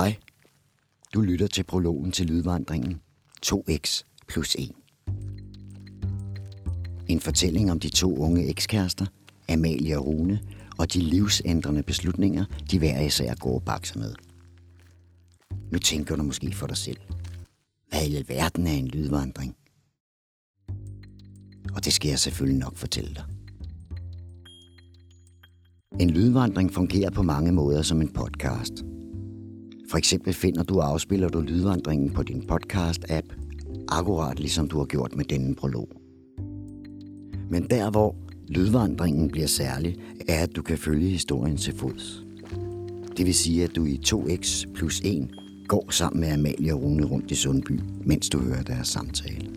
Hej. Du lytter til prologen til lydvandringen 2x plus 1. En fortælling om de to unge ekskærester, Amalie og Rune, og de livsændrende beslutninger, de hver især går og bakser med. Nu tænker du måske for dig selv. Hvad i alverden er en lydvandring? Og det skal jeg selvfølgelig nok fortælle dig. En lydvandring fungerer på mange måder som en podcast – for eksempel finder du og afspiller du lydvandringen på din podcast-app, akkurat ligesom du har gjort med denne prolog. Men der hvor lydvandringen bliver særlig, er at du kan følge historien til fods. Det vil sige, at du i 2x plus 1 går sammen med Amalie og Rune rundt i Sundby, mens du hører deres samtale.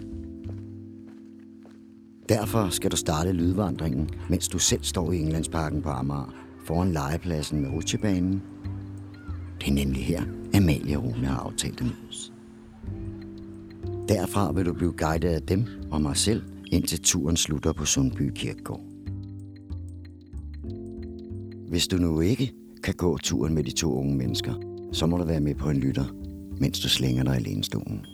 Derfor skal du starte lydvandringen, mens du selv står i Englandsparken på Amager, foran legepladsen med rutsjebanen det er nemlig her, Amalie og Rune har aftalt at mødes. Derfra vil du blive guidet af dem og mig selv, indtil turen slutter på Sundby Kirkegård. Hvis du nu ikke kan gå turen med de to unge mennesker, så må du være med på en lytter, mens du slænger dig i lænestolen.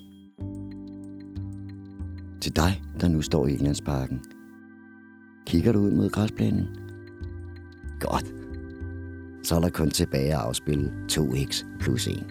Til dig, der nu står i Englandsparken. Kigger du ud mod græsplænen? Godt så er der kun tilbage at afspille 2x plus 1.